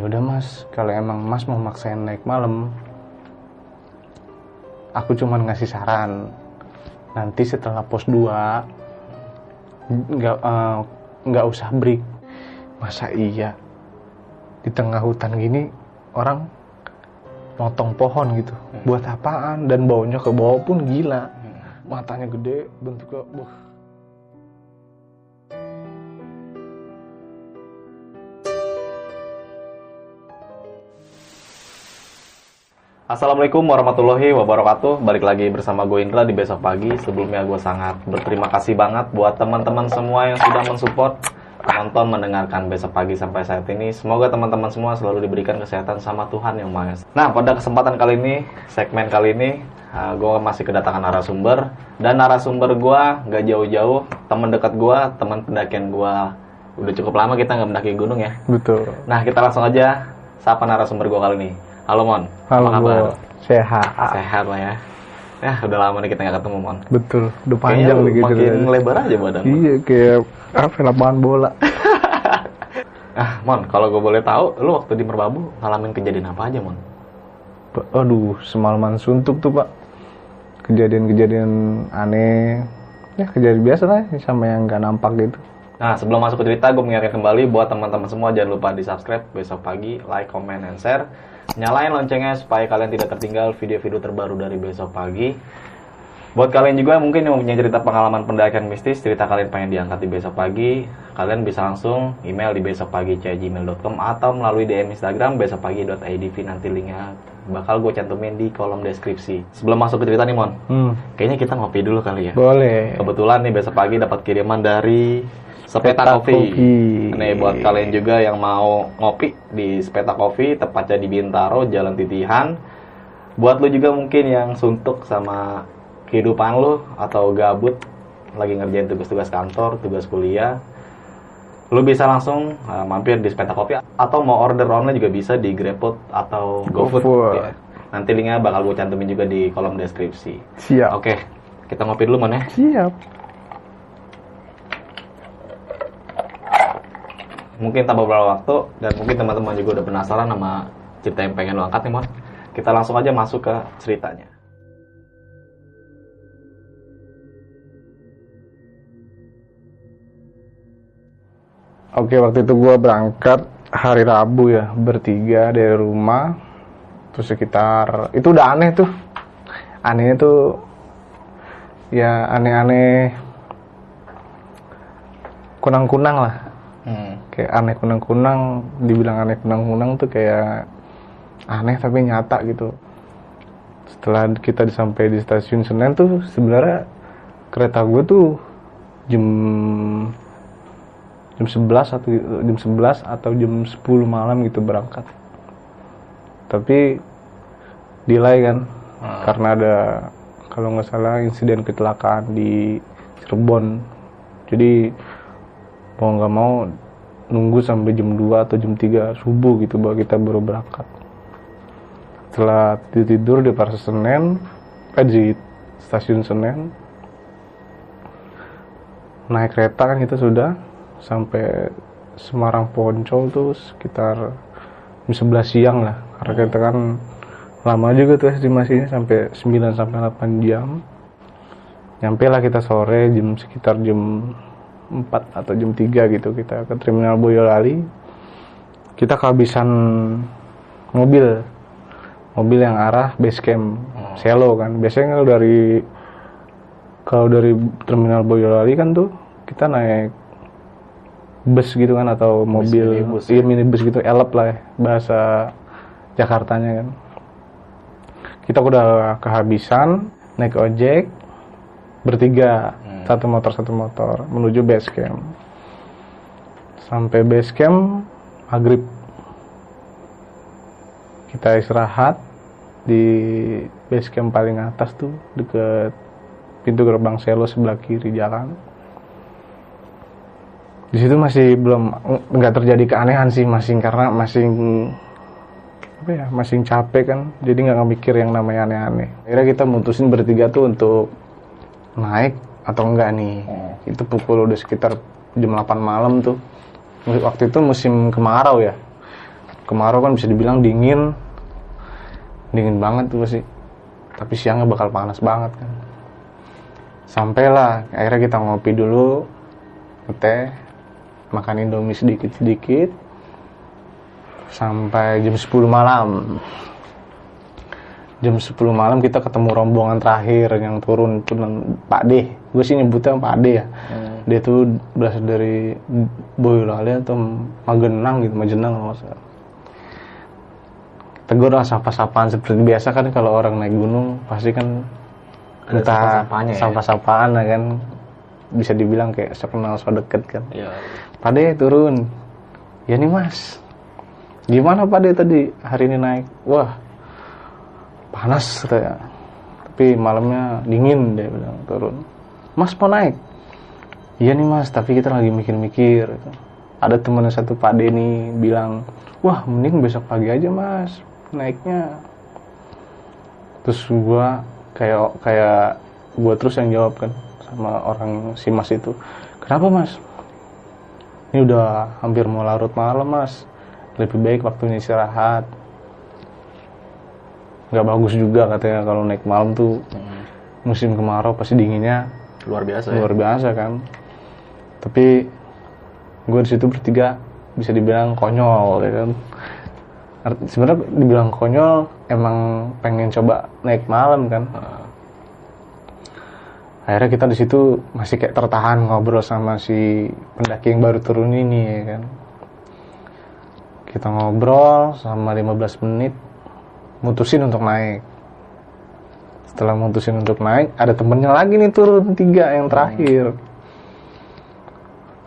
ya udah mas. Kalau emang mas mau maksain naik malam aku cuman ngasih saran. Nanti setelah pos 2 nggak eh, nggak usah break. Masa iya? Di tengah hutan gini orang motong pohon gitu. Buat apaan? Dan baunya ke bawah pun gila. Matanya gede bentuknya wah Assalamualaikum warahmatullahi wabarakatuh. Balik lagi bersama gue Indra di besok pagi. Sebelumnya gue sangat berterima kasih banget buat teman-teman semua yang sudah mensupport menonton mendengarkan besok pagi sampai saat ini. Semoga teman-teman semua selalu diberikan kesehatan sama Tuhan yang Maha Esa. Nah, pada kesempatan kali ini, segmen kali ini, uh, gue masih kedatangan narasumber dan narasumber gue nggak jauh-jauh, teman dekat gue, teman pendakian gue. Udah cukup lama kita nggak mendaki gunung ya. betul Nah, kita langsung aja sapa narasumber gue kali ini. Halo Mon, halo apa kabar? Sehat Sehat lah ya. Ya, udah lama nih kita nggak ketemu Mon. betul udah panjang nih gitu makin kan. lebar aja badan. Iya kayak apa lapangan bola Ah, Mon, kalau gue boleh tahu, lu waktu di Merbabu ngalamin kejadian apa aja, Mon? aduh semalaman suntuk tuh pak kejadian-kejadian aneh ya kejadian biasa lah sama yang nggak nampak gitu Nah, sebelum masuk ke cerita, gue mengingatkan kembali buat teman-teman semua jangan lupa di subscribe besok pagi, like, comment, and share. Nyalain loncengnya supaya kalian tidak tertinggal video-video terbaru dari besok pagi. Buat kalian juga mungkin yang mempunyai cerita pengalaman pendakian mistis, cerita kalian pengen diangkat di besok pagi, kalian bisa langsung email di besokpagi@gmail.com atau melalui DM Instagram besokpagi.idv nanti linknya bakal gue cantumin di kolom deskripsi. Sebelum masuk ke cerita nih Mon, hmm, kayaknya kita ngopi dulu kali ya. boleh Kebetulan nih besok pagi dapat kiriman dari Sepeta Sepeta Coffee. Coffee. Nih buat kalian juga yang mau ngopi di Sepeta Coffee, tepatnya di Bintaro, Jalan Titihan. Buat lu juga mungkin yang suntuk sama kehidupan lu atau gabut lagi ngerjain tugas-tugas kantor, tugas kuliah, lu bisa langsung uh, mampir di Sepeta Coffee atau mau order online juga bisa di GrabFood atau GoFood. GoFood. Ya. Nanti linknya bakal gue cantumin juga di kolom deskripsi. siap Oke, kita ngopi dulu Mon ya. siap mungkin tak beberapa waktu dan mungkin teman-teman juga udah penasaran sama cerita yang pengen lo angkat nih Mon. Kita langsung aja masuk ke ceritanya. Oke waktu itu gua berangkat hari Rabu ya bertiga dari rumah. Terus sekitar itu udah aneh tuh. Anehnya tuh ya aneh-aneh kunang-kunang lah hmm. kayak aneh kunang-kunang dibilang aneh kunang-kunang tuh kayak aneh tapi nyata gitu setelah kita sampai di stasiun Senen tuh sebenarnya kereta gue tuh jam jam 11 atau jam 11 atau jam 10 malam gitu berangkat tapi delay kan Hmm. karena ada kalau nggak salah insiden kecelakaan di Cirebon jadi mau nggak mau nunggu sampai jam 2 atau jam 3 subuh gitu bahwa kita baru berangkat. Setelah tidur di Pasar Senen eh di stasiun Senen naik kereta kan kita sudah sampai Semarang Poncol tuh sekitar jam 11 siang lah. Karena kita kan lama juga tuh estimasinya sampai 9 sampai 8 jam. Nyampe lah kita sore jam sekitar jam 4 atau jam 3 gitu kita ke terminal Boyolali. Kita kehabisan mobil. Mobil yang arah base camp Selo kan. Biasanya kalau dari kalau dari terminal Boyolali kan tuh kita naik bus gitu kan atau mobil minibus iya minibus gitu elep lah ya, bahasa Jakartanya kan. Kita udah kehabisan naik ojek bertiga. Hmm. Satu motor satu motor menuju base camp. Sampai base camp maghrib. Kita istirahat di base camp paling atas tuh deket pintu gerbang selo sebelah kiri jalan. Di situ masih belum nggak terjadi keanehan sih masih karena masih apa ya masih capek kan jadi nggak mikir yang namanya aneh-aneh. Akhirnya kita mutusin bertiga tuh untuk naik atau enggak nih? Itu pukul udah sekitar jam 8 malam tuh. Waktu itu musim kemarau ya. Kemarau kan bisa dibilang dingin. Dingin banget tuh sih tapi siangnya bakal panas banget kan. Sampailah akhirnya kita ngopi dulu teh makan indomie sedikit sedikit sampai jam 10 malam jam 10 malam kita ketemu rombongan terakhir yang turun itu Pak D. Gue sih nyebutnya Pak D ya. Hmm. dia tuh berasal dari Boyolali atau Magenang gitu Majenang kalau salah. Tegur lah sapa-sapaan seperti biasa kan kalau orang naik gunung pasti kan Ada ya? sapa-sapaan lah kan. Bisa dibilang kayak so kenal so deket kan. Iya. Pade turun. Ya nih mas. Gimana Pade tadi? Hari ini naik. Wah panas katanya. Tapi malamnya dingin dia bilang turun. Mas mau naik? Iya nih mas tapi kita lagi mikir-mikir ada temennya satu Pak Denny bilang wah mending besok pagi aja mas naiknya. Terus gua kayak kayak gua terus yang jawab kan sama orang si mas itu kenapa mas? Ini udah hampir mau larut malam mas. Lebih baik waktunya istirahat nggak bagus juga katanya kalau naik malam tuh Hmm. musim kemarau pasti dinginnya Luar biasa ya. luar biasa kan. Tapi gue di situ bertiga bisa dibilang konyol ya kan. Sebenarnya dibilang konyol emang pengen coba naik malam kan. Nah, akhirnya kita di situ masih kayak tertahan ngobrol sama si pendaki yang baru turun ini ya kan. Kita ngobrol sama 15 menit mutusin untuk naik. Setelah mutusin untuk naik ada temennya lagi nih turun tiga yang terakhir.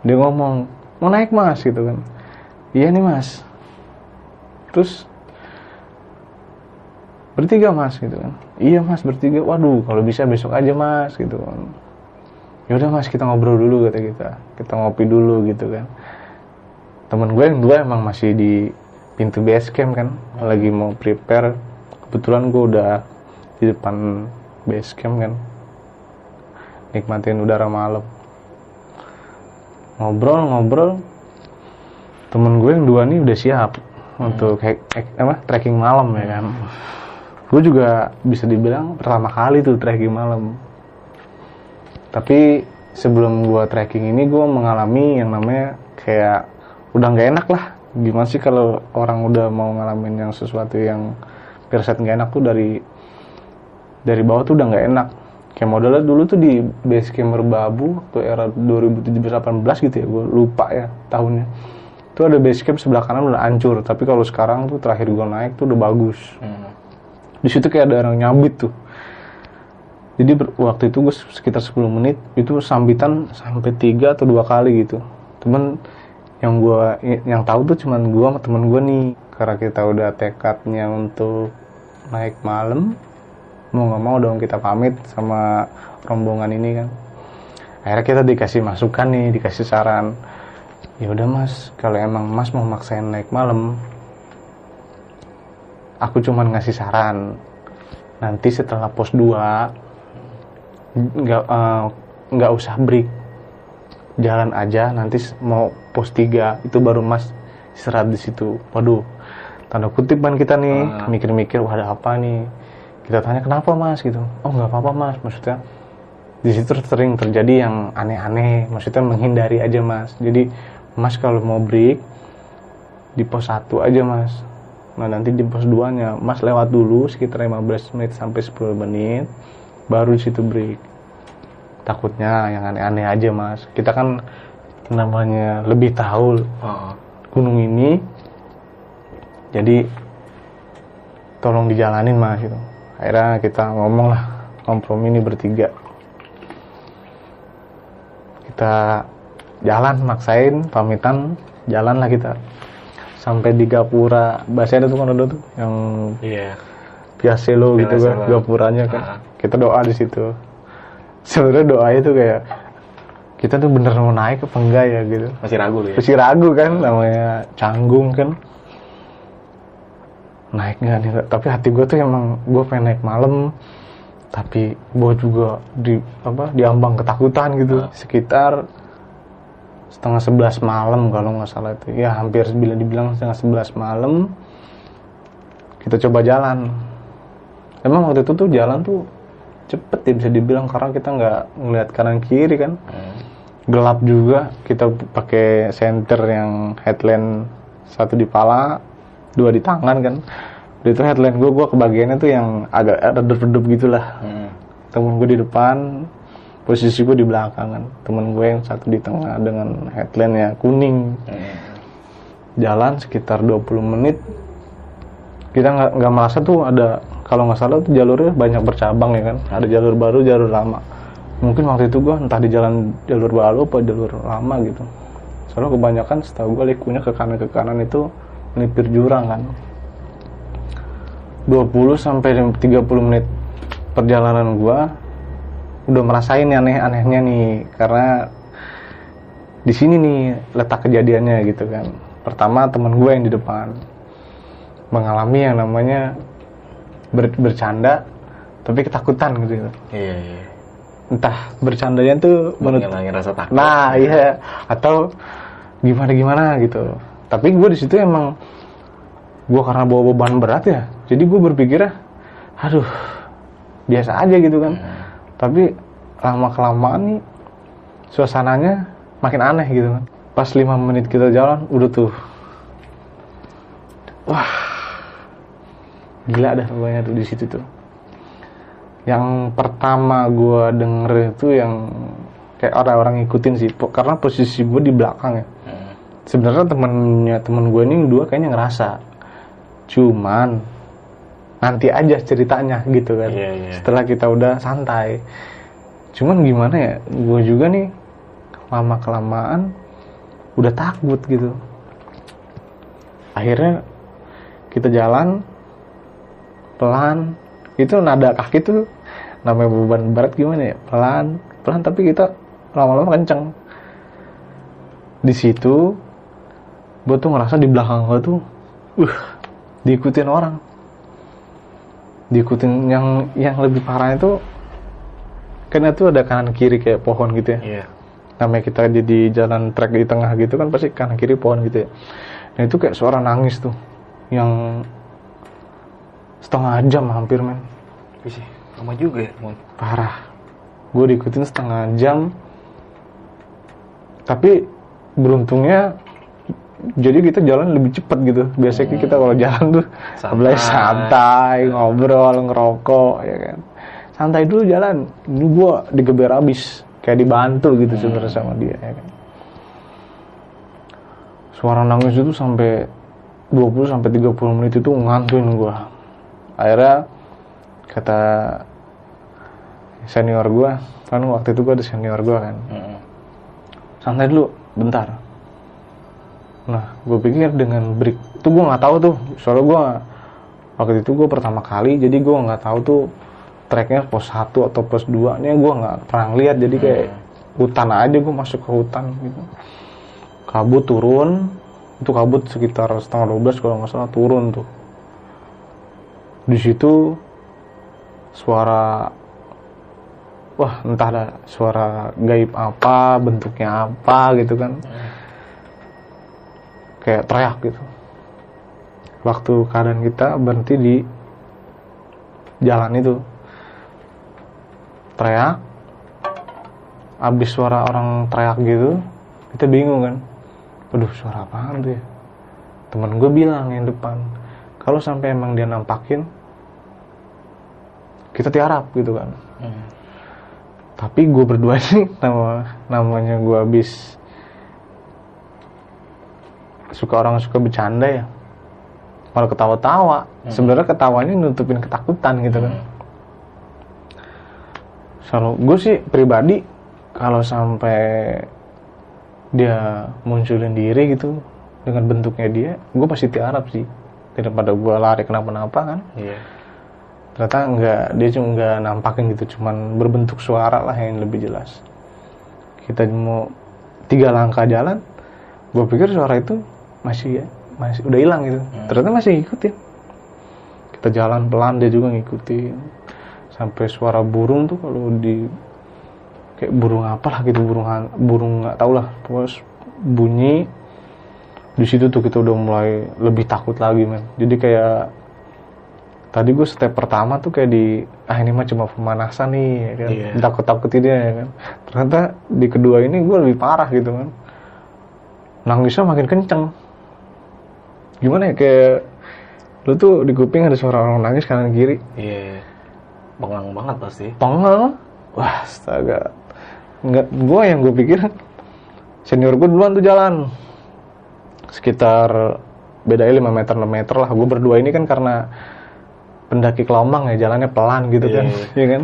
Dia ngomong mau naik mas? Gitu kan. Iya nih mas. Terus bertiga mas? Gitu kan. Iya mas bertiga. Waduh kalau bisa besok aja mas. Gitu kan. Yaudah mas kita ngobrol dulu kata kita. Kita ngopi dulu gitu kan. Temen gue yang dua emang masih di pintu base camp kan. Lagi mau prepare kebetulan gue udah di depan base camp kan. Nikmatin udara malam. Ngobrol-ngobrol temen gue yang dua nih udah siap untuk kayak kayak- apa trekking malam ya kan. Gue juga bisa dibilang pertama kali tuh trekking malam. Tapi sebelum gue trekking ini gue mengalami yang namanya kayak udah nggak enak lah gimana sih kalau orang udah mau ngalamin yang sesuatu yang pirset nggak enak tuh dari dari bawah tuh udah nggak enak. Kayak modelnya dulu tuh di base camp Merbabu waktu era 2017-18 gitu ya gue lupa ya tahunnya. Itu ada base camp sebelah kanan udah hancur tapi kalau sekarang tuh terakhir gue naik tuh udah bagus. Hmm. di situ kayak ada orang nyambit tuh. Jadi waktu itu gue sekitar 10 menit itu sambitan sampai tiga atau dua kali gitu. Temen yang gua yang tahu tuh cuman gua sama temen gue nih. Karena kita udah tekadnya untuk naik malam mau nggak mau dong kita pamit sama rombongan ini kan. Akhirnya kita dikasih masukan nih dikasih saran. Ya udah mas kalau emang mas mau maksain naik malam aku cuman ngasih saran. Nanti setelah pos 2 nggak eh, nggak usah break jalan aja nanti mau pos 3 itu baru mas istirahat di situ. Waduh tanda kutip kan kita nih Ah. mikir-mikir wah ada apa nih? Kita tanya kenapa mas? Gitu. Oh nggak apa-apa mas. Maksudnya di situ sering terjadi yang aneh-aneh maksudnya menghindari aja mas. Jadi mas kalau mau break di pos 1 aja mas. Nah nanti di pos 2 nya mas lewat dulu sekitar 15 menit sampai 10 menit baru di situ break takutnya yang aneh-aneh aja mas kita kan namanya lebih tahu Oh. gunung ini jadi tolong dijalanin mas gitu akhirnya kita ngomong lah kompromi ini bertiga kita jalan maksain pamitan jalan lah kita sampai di Gapura bahasa ada tuh kan ada tuh yang Iya. Piaselo gitu kan. Gapuranya kan Ah. kita doa di situ sebenarnya doanya tuh kayak kita tuh bener mau naik apa enggak ya gitu. Masih ragu ya? masih ragu kan namanya canggung kan. Naik nggak nih tapi hati gue tuh emang gue pengen naik malam. Tapi gue juga di apa diambang ketakutan gitu. Ah. sekitar setengah sebelas malam kalau nggak salah itu. Ya hampir bila dibilang setengah sebelas malam kita coba jalan. Emang waktu itu tuh jalan tuh cepet ya bisa dibilang karena kita nggak ngeliat kanan kiri kan Hmm. gelap juga kita pakai senter yang headlamp satu di pala dua di tangan kan Udah itu headlamp gue gue kebagiannya tuh yang agak redup-redup gitulah Hmm. temen gue di depan posisi gue di belakang kan temen gue yang satu di tengah dengan headlamp ya kuning Hmm. jalan sekitar 20 menit kita nggak nggak merasa tuh ada kalau nggak salah tuh jalurnya banyak bercabang ya kan. Ada jalur baru jalur lama. Mungkin waktu itu gue entah di jalan jalur baru apa jalur lama gitu. Soalnya kebanyakan setahu gue likunya ke kanan ke kanan itu melipir jurang kan. 20 sampai 30 menit perjalanan gua udah merasain aneh-anehnya nih. Karena di sini nih letak kejadiannya gitu kan. Pertama teman gue yang di depan mengalami yang namanya ber- bercanda tapi ketakutan gitu Iya, iya. entah bercandanya tuh menurut rasa takut. Nah, iya atau gimana gimana gitu. Tapi gue di situ emang gue karena bawa beban berat ya, jadi gue berpikir aduh biasa aja gitu kan. Tapi lama kelamaan nih suasananya makin aneh gitu kan. Pas lima menit kita jalan udah tuh, wah gila dah pokoknya tuh di situ tuh. Yang pertama gue denger itu yang kayak orang-orang ngikutin sih, po- karena posisi gue di belakang ya. Hmm. Sebenarnya temennya temen gue ini dua kayaknya ngerasa, cuman nanti aja ceritanya gitu kan. Iya, iya. Setelah kita udah santai. Cuman gimana ya, gue juga nih lama kelamaan udah takut gitu. Akhirnya kita jalan pelan. Itu nada kaki tuh namanya beban berat gimana ya? Pelan pelan tapi kita lama-lama kenceng. Di situ gue tuh ngerasa di belakang gue tuh uh diikutin orang. Diikutin yang yang lebih parah itu kan itu ada kanan kiri kayak pohon gitu ya. Iya. namanya kita di, di jalan trek di tengah gitu kan pasti kanan kiri pohon gitu ya. Nah itu kayak suara nangis tuh yang setengah jam hampir men. Wih, lama juga ya, Mon. parah. Gue diikutin setengah jam. Tapi beruntungnya jadi kita jalan lebih cepat gitu. Biasanya kita kalau jalan tuh Santai. santai ngobrol ngerokok ya kan. Santai dulu jalan. Ini gue digeber abis kayak dibantu gitu sebenarnya sama dia ya kan. Suara nangis itu sampai 20 sampai 30 menit itu ngantuin gue akhirnya kata senior gue kan waktu itu gue ada senior gue kan. Hmm. santai dulu bentar. Nah gue pikir dengan break itu gue nggak tahu tuh. Soalnya gue waktu itu gue pertama kali jadi gue nggak tahu tuh treknya pos 1 atau pos 2 nya gue nggak pernah lihat jadi kayak hutan aja gue masuk ke hutan gitu. Kabut turun itu kabut sekitar setengah 12 kalau nggak salah turun tuh di situ suara wah entah ada suara gaib apa bentuknya apa gitu kan. Kayak teriak gitu. Waktu keadaan kita berhenti di jalan itu. Teriak. Abis suara orang teriak gitu kita bingung kan. Aduh suara apaan tuh ya? Temen gue bilang yang depan kalau sampai emang dia nampakin kita tiarap gitu kan. Hmm. tapi gue berdua nih nama namanya gue habis suka orang suka bercanda ya. Malah ketawa-tawa. Sebenarnya ketawanya nutupin ketakutan gitu kan. Kalau gue sih pribadi kalau sampai dia munculin diri gitu dengan bentuknya dia gue pasti tiarap sih daripada gue lari kenapa-napa kan? Iya. ternyata enggak dia cuma enggak nampakin gitu cuman berbentuk suara lah yang lebih jelas. Kita mau tiga langkah jalan gue pikir suara itu masih ya masih udah hilang gitu. Ternyata masih ngikutin. Kita jalan pelan dia juga ngikutin. Sampai suara burung tuh kalau di kayak burung apa lah gitu burung burung nggak tau lah. Pokoknya bunyi di situ tuh kita udah mulai lebih takut lagi men. Jadi kayak tadi gue step pertama tuh kayak di ah ini mah cuma pemanasan nih ya kan. Iya. takut takutin dia ya kan. Ternyata di kedua ini gue lebih parah gitu kan nangisnya makin kenceng. Gimana ya kayak lu tuh di kuping ada suara orang nangis kanan kiri. Iya. Pengang banget pasti. pengel wah astaga. Nggak gue yang gue pikir senior gue duluan tuh jalan sekitar bedanya 5 meter 6 meter lah. Gue berdua ini kan karena pendaki kelomang ya jalannya pelan gitu Iya, kan iya. ya kan?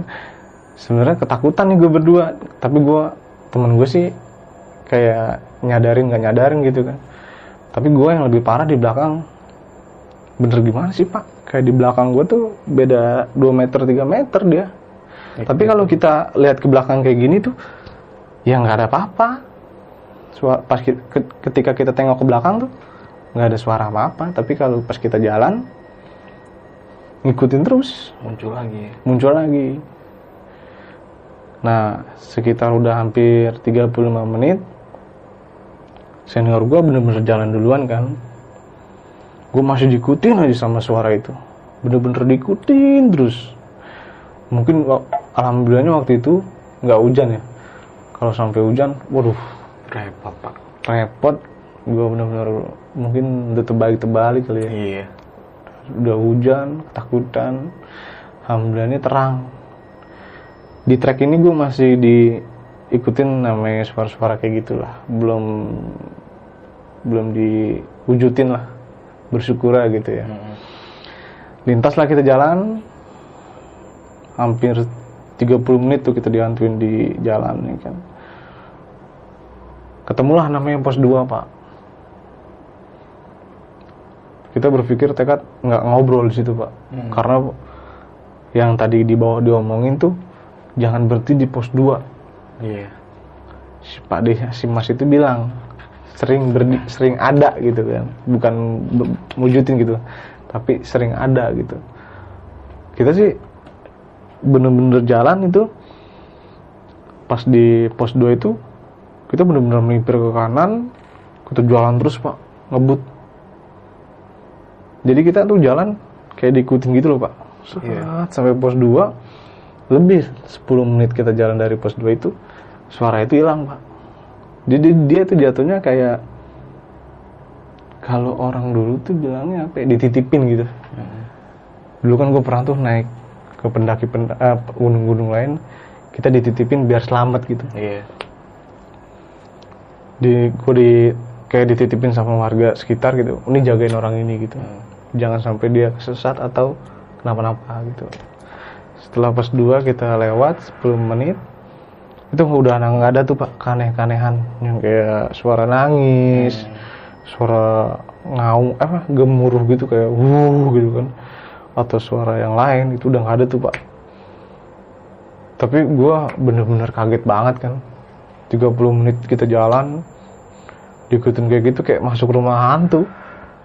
Sebenarnya ketakutan nih gue berdua. Tapi gue temen gue sih kayak nyadarin nggak nyadarin gitu kan. Tapi gue yang lebih parah di belakang. Bener gimana sih pak? Kayak di belakang gue tuh beda 2 meter 3 meter dia. Tapi kalau kita lihat ke belakang kayak gini tuh ya nggak ada apa-apa Sua- pas ki- ke- ketika kita tengok ke belakang tuh nggak ada suara apa-apa. Tapi kalau pas kita jalan ngikutin terus. Muncul lagi. muncul lagi. Nah sekitar udah hampir 35 menit senior gue bener-bener jalan duluan kan. Gue masih diikutin aja sama suara itu. Bener-bener diikutin terus. Mungkin alhamdulillahnya waktu itu nggak hujan ya. Kalau sampai hujan waduh Repot pak. repot. Gue bener-bener mungkin udah terbalik-terbalik kali ya. Iya. udah hujan ketakutan. Alhamdulillahnya terang. Di trek ini gue masih diikutin namanya suara-suara kayak gitulah. Belum belum diwujudin lah. Bersyukur gitu ya. Lintas lah kita jalan. Hampir 30 menit tuh kita dihantuin di jalan ya kan ketemulah namanya pos 2 pak. Kita berpikir tekad nggak ngobrol di situ pak. Hmm. karena yang tadi di bawah diomongin tuh jangan berhenti di pos 2 Iya. si Pak De si Mas itu bilang sering berdi, sering ada gitu kan. Bukan wujudin gitu tapi sering ada gitu. Kita sih bener-bener jalan itu pas di pos 2 itu kita bener-bener melipir ke kanan kita jalan terus pak ngebut jadi kita tuh jalan kayak diikutin gitu loh pak Set, Iya. sampai pos 2 lebih 10 menit kita jalan dari pos 2 itu suara itu hilang pak jadi dia tuh jatuhnya kayak kalau orang dulu tuh bilangnya apa ya, dititipin gitu Mm. dulu kan gue pernah tuh naik ke pendaki penda- eh, gunung-gunung lain kita dititipin biar selamat gitu Iya. Di gue di kayak dititipin sama warga sekitar gitu. Ini jagain orang ini gitu. Mm. jangan sampai dia kesesat atau kenapa-napa gitu. Setelah pas dua kita lewat 10 menit itu udah nggak ada tuh pak. Kaneh-kanehan yang kayak suara nangis suara ngaung apa gemuruh gitu kayak wuh gitu kan. Atau suara yang lain itu udah nggak ada tuh pak. Tapi gua bener-bener kaget banget kan 30 menit kita jalan diikutin kayak gitu kayak masuk rumah hantu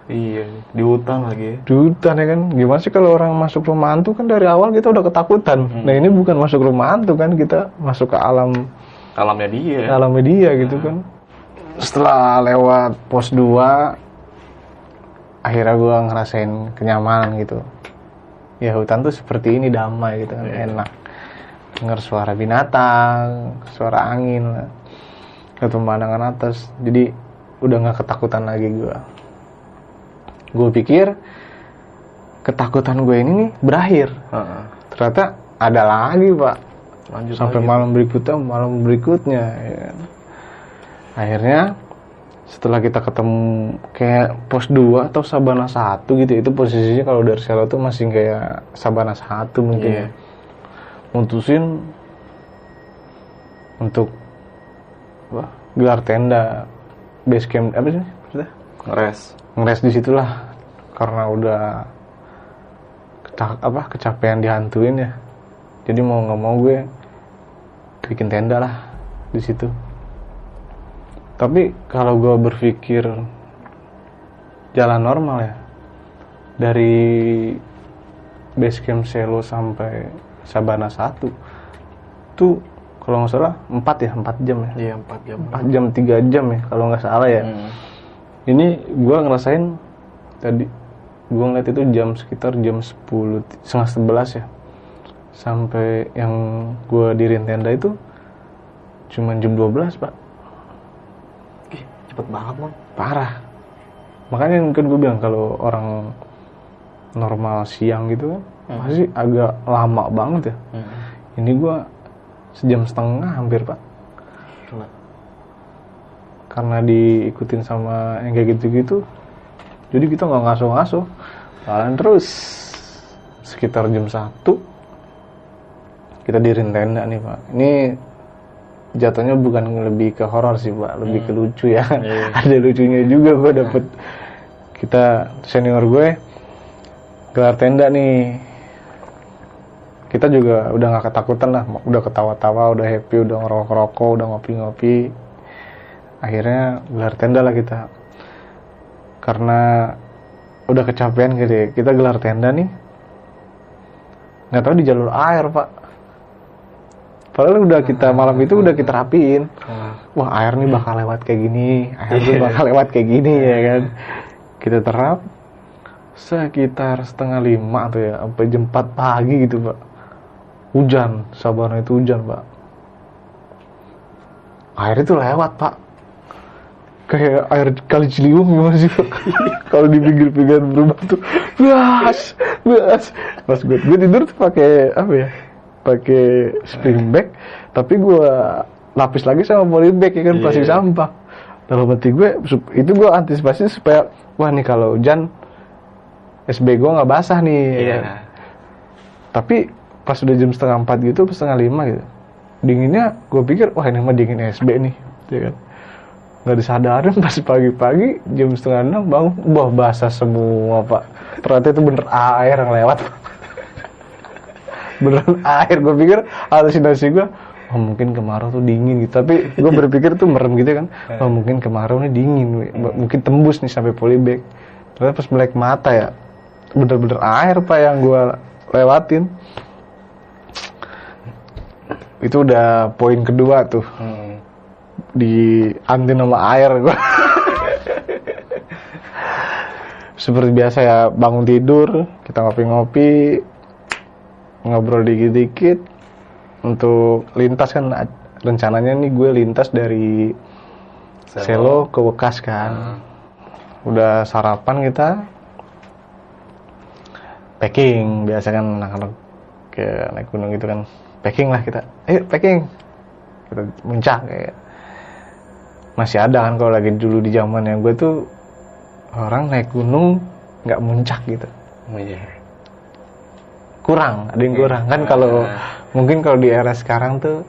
Iya. Di hutan lagi. di hutan ya kan gimana sih kalau orang masuk rumah hantu kan dari awal kita udah ketakutan Hmm. nah ini bukan masuk rumah hantu kan kita masuk ke alam Alamnya dia. alam media gitu kan setelah lewat pos 2 akhirnya gua ngerasain kenyamanan gitu ya hutan tuh seperti ini damai gitu kan Iya. enak dengar suara binatang suara angin lah ke pemandangan atas jadi udah nggak ketakutan lagi gua gue pikir ketakutan gue ini nih berakhir Heeh. ternyata ada lagi pak Lanjut sampai lagi. malam berikutnya malam berikutnya ya akhirnya setelah kita ketemu kayak pos 2 atau sabana 1 gitu itu posisinya kalau dari selo tuh masih kayak sabana 1 mungkin Iya. ya. Mutusin untuk apa, gelar tenda base camp apa sih? Ngeres. ngeres di situlah karena udah keca- apa kecapean dihantuin ya jadi mau nggak mau gue bikin tenda lah di situ tapi kalau gue berpikir jalan normal ya dari base camp Selo sampai Sabana 1 tuh kalau nggak salah empat ya empat jam ya Iya, 4 jam. empat jam tiga jam ya kalau nggak salah ya Hmm. ini gua ngerasain tadi gua ngeliat itu jam sekitar jam 10 setengah sebelas ya sampai yang gua dirin tenda itu cuman jam 12 pak Ih, cepet banget, Bang. parah makanya kan gue bilang kalau orang normal siang gitu kan Hmm. pasti agak lama banget ya. Hmm. ini gua sejam setengah hampir pak. Gila. karena diikutin sama yang kayak gitu-gitu jadi kita nggak ngaso-ngaso jalan terus. Sekitar jam satu kita dirin tenda nih pak. Ini jatuhnya bukan lebih ke horor sih pak. Lebih ke lucu ya. Iya. ada lucunya juga gue dapet. Kita senior gue gelar tenda nih kita juga udah nggak ketakutan lah udah ketawa-tawa udah happy udah ngerokok-rokok udah ngopi-ngopi. Akhirnya gelar tenda lah kita. Karena udah kecapean gitu ya kita gelar tenda nih. Nggak tahu di jalur air pak. Padahal udah kita malam itu udah kita rapiin. Hmm. wah air nih bakal lewat kayak gini air nih bakal lewat kayak gini ya kan. Kita terap sekitar setengah lima tuh ya sampai jam 4 pagi gitu pak hujan Sabana itu hujan pak air itu lewat pak kayak air kali Ciliwung gimana sih pak kalau di pinggir-pinggir berubah tuh bas bas pas gue gue tidur tuh pakai apa ya pakai spring bag tapi gue lapis lagi sama polybag ya kan plastik Iya. sampah dalam hati gue itu gue antisipasi supaya wah nih kalau hujan SB gue nggak basah nih Iya. kan. tapi pas udah jam setengah empat gitu setengah lima gitu. Dinginnya gue pikir wah ini mah dingin SB nih ya kan. Nggak disadarin pas pagi-pagi jam setengah enam bangun wah basah semua pak. Ternyata itu bener air yang lewat. Beneran air gue pikir halusinasi gue oh mungkin kemarau tuh dingin gitu. Tapi gue berpikir tuh merem gitu kan. Oh mungkin kemarau nih dingin wi. mungkin tembus nih sampai polybag. Ternyata pas melek mata ya bener-bener air pak yang gue lewatin itu udah poin kedua tuh. Hmm. di anti nama air gue seperti biasa ya bangun tidur kita ngopi-ngopi ngobrol dikit-dikit. Untuk lintas kan rencananya nih gue lintas dari Selo, ke Bekas kan. Udah sarapan kita. Packing biasa kan anak-anak ke naik gunung gitu kan packing lah kita. Ayo packing. Kita muncak kayak. Masih ada kan kalau lagi dulu di zaman yang gue tuh orang naik gunung nggak muncak gitu. Oh, iya. kurang ada yang kurang. Kan kalau mungkin kalau di era sekarang tuh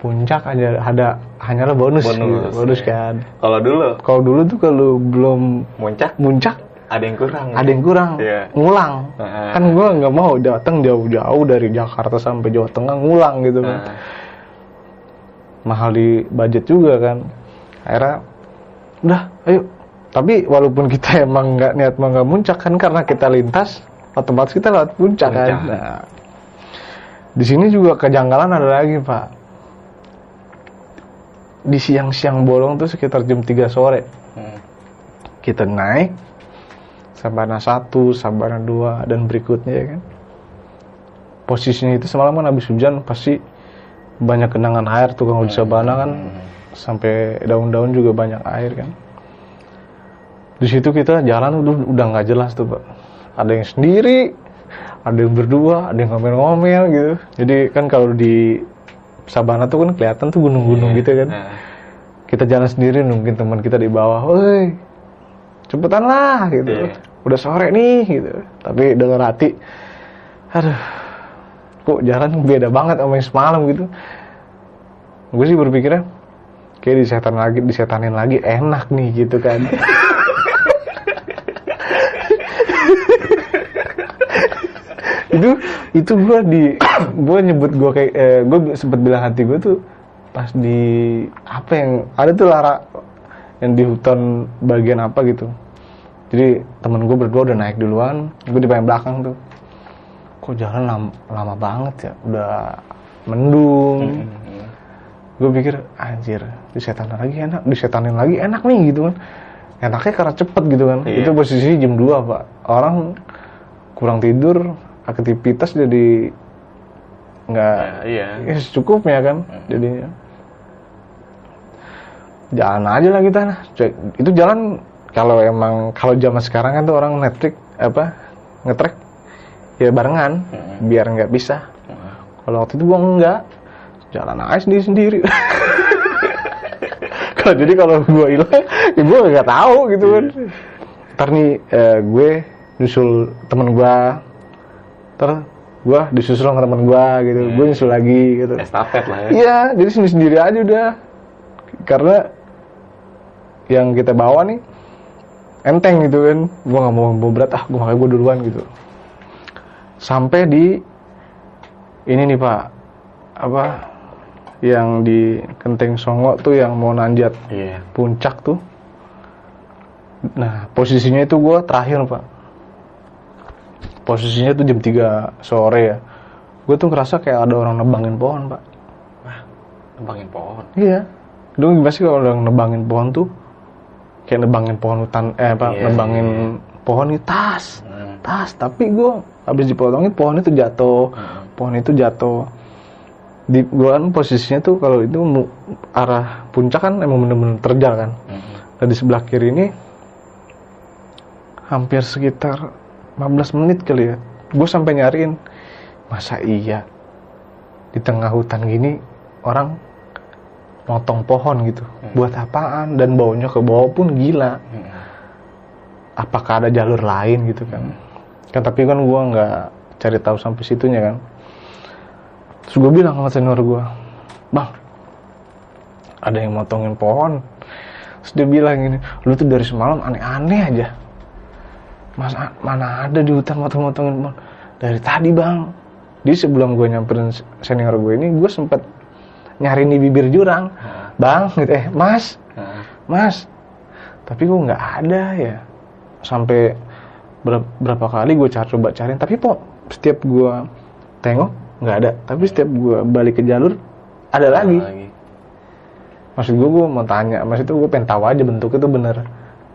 puncak aja ada hanyalah bonus. Bonus, gitu, bonus iya. kan. Kalau dulu? Kalau dulu tuh kalau belum muncak? muncak ada yang kurang. ada yang kurang. Iya. ngulang. Heeh. kan gue nggak mau datang jauh-jauh dari Jakarta sampai Jawa Tengah ngulang gitu kan. Nah, mahal di budget juga kan. Akhirnya udah ayo. Tapi walaupun kita emang nggak niat mau nggak muncak kan karena kita lintas otomatis kita lewat puncak, kan. Nah, di sini juga kejanggalan ada lagi pak. Di siang-siang bolong tuh sekitar jam 3 sore. Hmm. kita naik Sabana 1, Sabana 2 dan berikutnya ya kan. Posisinya itu semalam kan habis hujan pasti banyak genangan air tuh kalau di Sabana kan sampai daun-daun juga banyak air kan. Di situ kita jalan udah udah nggak jelas tuh, Pak. Ada yang sendiri, ada yang berdua, ada yang ngomel-ngomel gitu. Jadi kan kalau di Sabana tuh kan kelihatan tuh gunung-gunung Iya. gitu kan Nah, kita jalan sendiri nungguin teman kita di bawah, woi cepetan lah gitu, Iya. Udah sore nih gitu. Tapi dalam hati, aduh, kok jalan beda banget sama yang semalam gitu. Gue sih berpikirnya, kayak disetan lagi, disetanin lagi enak nih gitu kan. itu itu gue di gue nyebut gue kayak eh, gue sempet bilang hati gue tuh pas di apa yang ada tuh lara yang di hutan bagian apa gitu jadi temen gue berdua udah naik duluan. Gue di paling belakang tuh. Kok jalan lama, lama banget ya? Udah mendung. Gue pikir anjir disetanin lagi enak disetanin lagi enak nih gitu kan. Enaknya karena cepet gitu kan. Iya. itu posisi jam 2 pak. Orang kurang tidur aktivitas jadi nggak iya. ya secukupnya kan jadinya. Jalan aja lah kita nah. Itu jalan kalau emang kalau zaman sekarang kan tuh orang Netflix apa ngetrek ya barengan Mm-mm. biar nggak bisa. Heeh. kalau waktu itu gua enggak jalan aja sendiri sendiri kalau jadi kalau gua hilang ya gua nggak tahu gitu kan. Ntar nih eh, gue nyusul temen gua. Ntar gua disusul sama temen gua gitu. Gue nyusul lagi gitu. Estafet lah ya. Iya jadi sendiri sendiri aja udah. Karena yang kita bawa nih enteng gitu kan. Gua nggak mau bawa berat ah gua makanya gua duluan gitu. Sampai di ini nih pak. Apa? Yang di Kenteng Songo tuh yang mau nanjat iya. puncak tuh. Nah posisinya itu gua terakhir pak. Posisinya tuh jam 3 sore ya. Gue tuh ngerasa kayak ada orang nebangin pohon pak. Nebangin pohon? Iya. Dulu gimana sih kalau orang nebangin pohon tuh kayak nebangin pohon hutan eh apa Iya, nebangin pohon itu tas. Hmm. Tas, tapi gua habis dipotongin pohon itu jatuh. Hmm. Pohon itu jatuh. Di gua kan posisinya tuh kalau itu mu- arah puncak kan emang bener-bener terjal kan. Hmm. Dan di sebelah kiri ini hampir sekitar 15 menit kali ya. Gue sampai nyariin masa iya di tengah hutan gini orang motong pohon gitu. Buat apaan dan baunya ke bawah pun gila. Hmm. Apakah ada jalur lain gitu kan? Kan tapi kan gua nggak cari tahu sampai situnya kan. Terus gue bilang sama senior gua, "Bang, ada yang motongin pohon." Terus dia bilang gini, "Lu tuh dari semalam aneh-aneh aja." Mas, mana ada di hutan motong-motongin pohon? Dari tadi bang. Jadi sebelum gue nyamperin senior gue ini, gue sempet nyari di bibir jurang. Bang, gitu eh, mas, Heeh. mas. Tapi gue nggak ada ya. Sampai ber- berapa kali gue cari coba cariin, tapi kok setiap gue tengok nggak ada. Tapi setiap gue balik ke jalur ada lagi. lagi Maksud gue gue mau tanya, maksud itu gue pengen tahu aja bentuknya tuh bener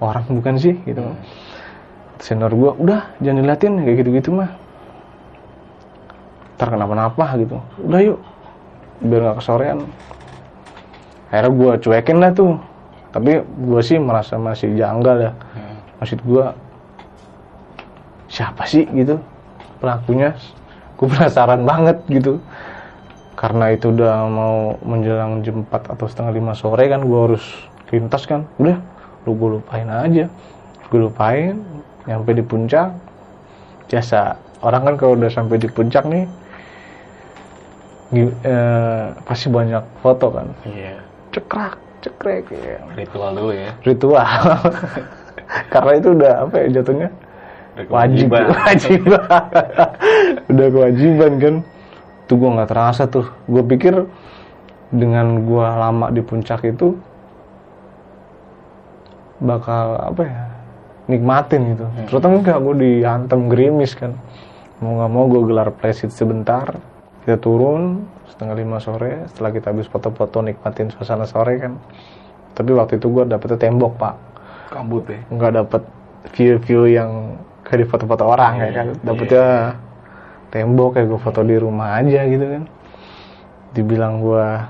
orang bukan sih gitu. Senior gue udah jangan diliatin kayak gitu-gitu mah. Ntar kenapa-napa gitu. Udah yuk biar nggak kesorean. Akhirnya gue cuekin lah tuh. Tapi gue sih merasa masih janggal ya. Hmm. Maksud gue siapa sih gitu pelakunya? Gue penasaran banget gitu. Karena itu udah mau menjelang jam 4 atau setengah lima sore kan gue harus lintas kan. Udah, lu gue lupain aja. Gue lupain, nyampe di puncak. Biasa, orang kan kalau udah sampai di puncak nih, eh, pasti banyak foto kan. iya Cekrak, cekrek, ya. ritual dulu ya ritual. Karena itu udah apa ya jatuhnya? Wajib kewajiban. kewajiban udah kewajiban kan tuh gue nggak terasa tuh gue pikir dengan gue lama di puncak itu bakal apa ya nikmatin gitu ternyata enggak gue dihantam gerimis kan mau nggak mau gue gelar presit sebentar kita turun setengah lima sore setelah kita habis foto-foto nikmatin suasana sore kan. Tapi waktu itu gue dapetnya tembok pak. Kabut ya? Nggak dapet view-view yang kayak di foto-foto orang ya kan. Dapetnya tembok kayak gue foto di rumah aja gitu kan. Dibilang gua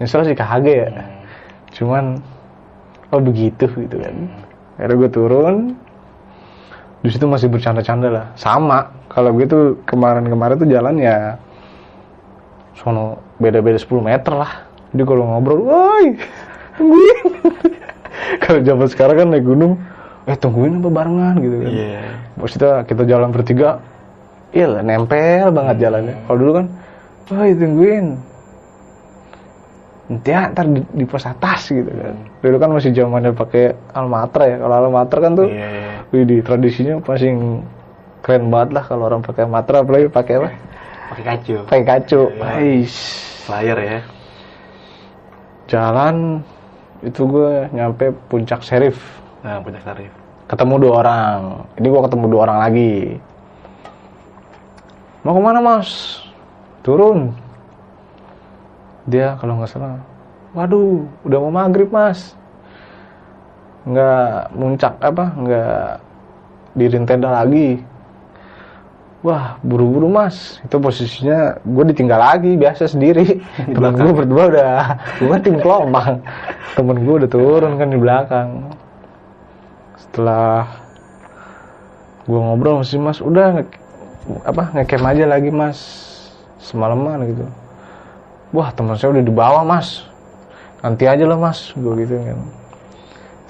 nyesel sih kaget ya. Cuman oh begitu gitu kan. Akhirnya gue turun. Di situ masih bercanda-canda lah. Sama kalau gue tuh kemarin-kemarin tuh jalan ya sono beda-beda 10 meter lah. Jadi kalau ngobrol woi tungguin. Kalau zaman sekarang kan naik gunung eh tungguin apa barengan? Gitu kan. Iya. Maksudnya kita jalan bertiga iya nempel banget jalannya. Kalau dulu kan woi tungguin. Nanti ya, ntar di, di pos atas gitu kan. Dulu kan masih zamannya pakai almatra ya. Kalau almatra kan tuh iya iya. wih di tradisinya paling keren banget lah kalau orang pakai almatra apalagi pakai apa pakai kacu. Pakai kacu. Iya. Ais. flyer ya. Jalan itu gue nyampe puncak serif. Nah puncak sarif ketemu dua orang. Ini gue ketemu dua orang lagi. Mau ke mana mas? Turun. Dia kalau nggak salah waduh udah mau maghrib mas. Nggak muncak apa nggak dirin tenda lagi wah buru-buru mas. Itu posisinya gue ditinggal lagi biasa sendiri. Teman gue berdua udah gue tim kelompok temen gue udah turun kan di belakang. Setelah gue ngobrol sama si mas udah nge- apa ngecamp aja lagi mas. Semalaman gitu. Wah teman saya udah di bawah mas. Nanti aja lah mas. Gue gitu kan.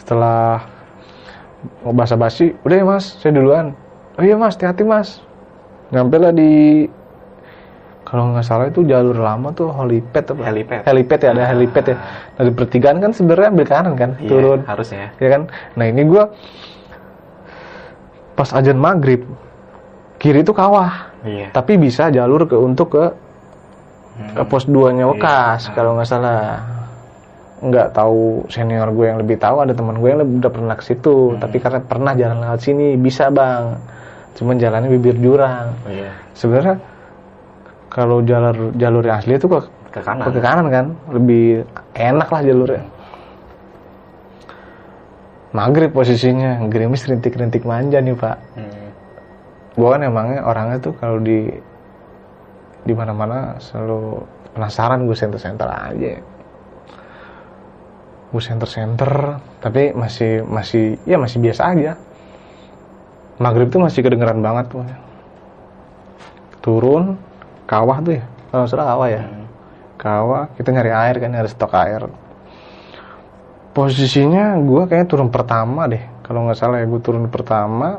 Setelah mau basa-basi udah ya mas saya duluan. Oh iya mas hati-hati mas nyampe lah di kalau nggak salah itu jalur lama tuh helipad apa? Helipad. helipad ya ada helipad ya. Nah di pertigaan kan sebenarnya ambil kanan kan Iya, turun. harusnya. ya kan? Nah ini gua pas ajan maghrib kiri itu kawah. Iya. tapi bisa jalur ke untuk ke ke pos 2 nya Wekas kalau nggak salah. Nggak tahu senior gue yang lebih tahu ada teman gue yang lebih udah pernah ke situ. Tapi karena pernah jalan lewat sini bisa bang cuman jalannya bibir jurang. Iya. sebenarnya kalau jalur jalur yang asli itu ke Ke kanan. ke kanan kan. Lebih enak lah jalurnya. Maghrib posisinya. Gerimis rintik-rintik manja nih pak. Hmm. gue kan emangnya orangnya tuh kalau di di mana-mana selalu penasaran gue center-center aja. Gue center-center tapi masih masih ya masih biasa aja maghrib tuh masih kedengeran banget tuh. Turun kawah tuh ya? Kalau nggak salah kawah ya? Hmm. kawah kita nyari air kan nyari stok air. Posisinya gue kayaknya turun pertama deh. Kalau nggak salah ya gue turun pertama.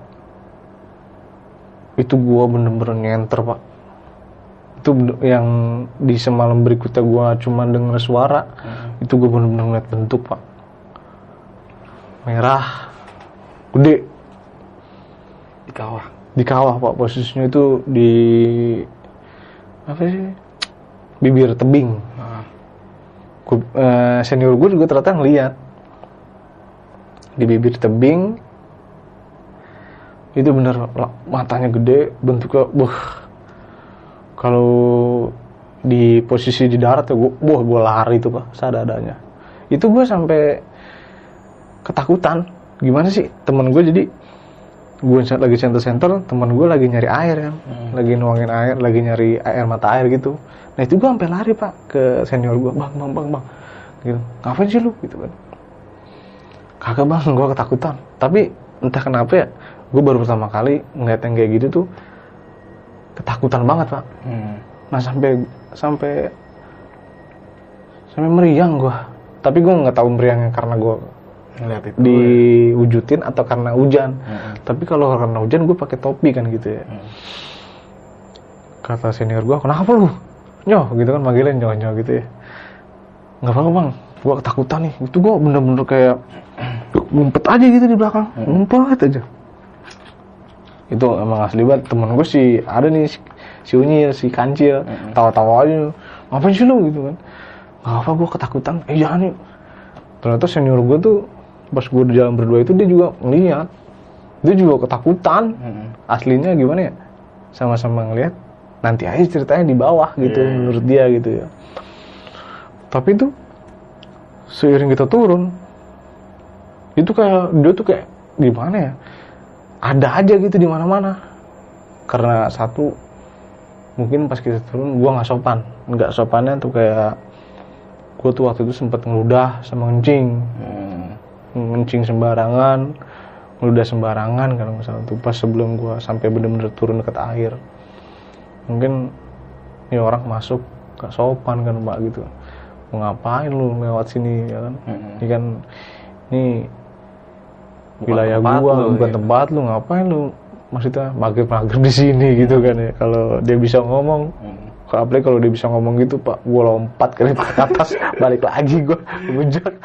Itu gue bener-bener nyenter pak. Itu yang di semalam berikutnya gue cuma denger suara. Itu gue bener-bener ngeliat bentuk pak. Merah. Gede Di kawah. di kawah pak. Posisinya itu di apa sih? Bibir tebing. Ah. Gua- eh, senior gue juga ternyata ngeliat. Di bibir tebing. Itu bener matanya gede bentuknya buh. Kalau di posisi di darat ya gue buah gue lari itu pak seadanya itu gue sampai ketakutan. Gimana sih? Temen gue jadi gue lagi center-center temen gue lagi nyari air kan. Hmm. lagi nuangin air lagi nyari air mata air gitu. Nah itu gue sampai lari pak ke senior gue bang bang bang bang. Gitu. Ngapain sih lu? Gitu kan. Kagak bang gue ketakutan. Tapi entah kenapa ya gue baru pertama kali ngeliat yang kayak gitu tuh ketakutan banget pak. Hmm. nah sampai sampai sampai meriang gue tapi gue nggak tahu meriangnya karena gue itu. diwujudin atau karena hujan. Hmm. tapi kalau karena hujan gue pakai topi kan gitu ya. Hmm. kata senior gue kenapa lu? Nyoh gitu kan manggilnya nyoh nyoh gitu ya. Nggak apa-apa bang. Gue ketakutan nih. Itu gue bener-bener kayak ngumpet aja gitu di belakang. Ngumpet aja. Itu emang asli banget. Temen gue sih ada nih si, Unyil si Kancil. Tawa-tawa aja. Ngapain sih lu? Gitu kan. Nggak apa gue ketakutan. Eh jangan yuk. Ternyata senior gue tuh pas gue di jalan berdua itu dia juga ngeliat. Dia juga ketakutan. Hmm. aslinya gimana ya? Sama-sama ngeliat nanti aja ceritanya di bawah gitu Iya, iya. menurut dia gitu ya. Tapi tuh seiring kita turun itu kayak dia tuh kayak gimana ya? Ada aja gitu di mana-mana. Karena satu mungkin pas kita turun gua nggak sopan. Nggak sopannya tuh kayak gua tuh waktu itu sempet ngeludah sama ngencing Hmm. Ngencing sembarangan ngeludah sembarangan kalau misalnya tuh pas sebelum gua sampai bener-bener turun dekat air mungkin ini orang masuk gak sopan kan mbak gitu mau ngapain lu lewat sini ya kan Hmm. ini kan ini Bukan wilayah gua lu, bukan ya. tempat lu ngapain lu maksudnya maghrib maghrib di sini gitu kan ya kalau dia bisa ngomong Hmm. Kalau apalagi kalau dia bisa ngomong gitu pak, gua lompat ke atas, balik lagi gua bujak.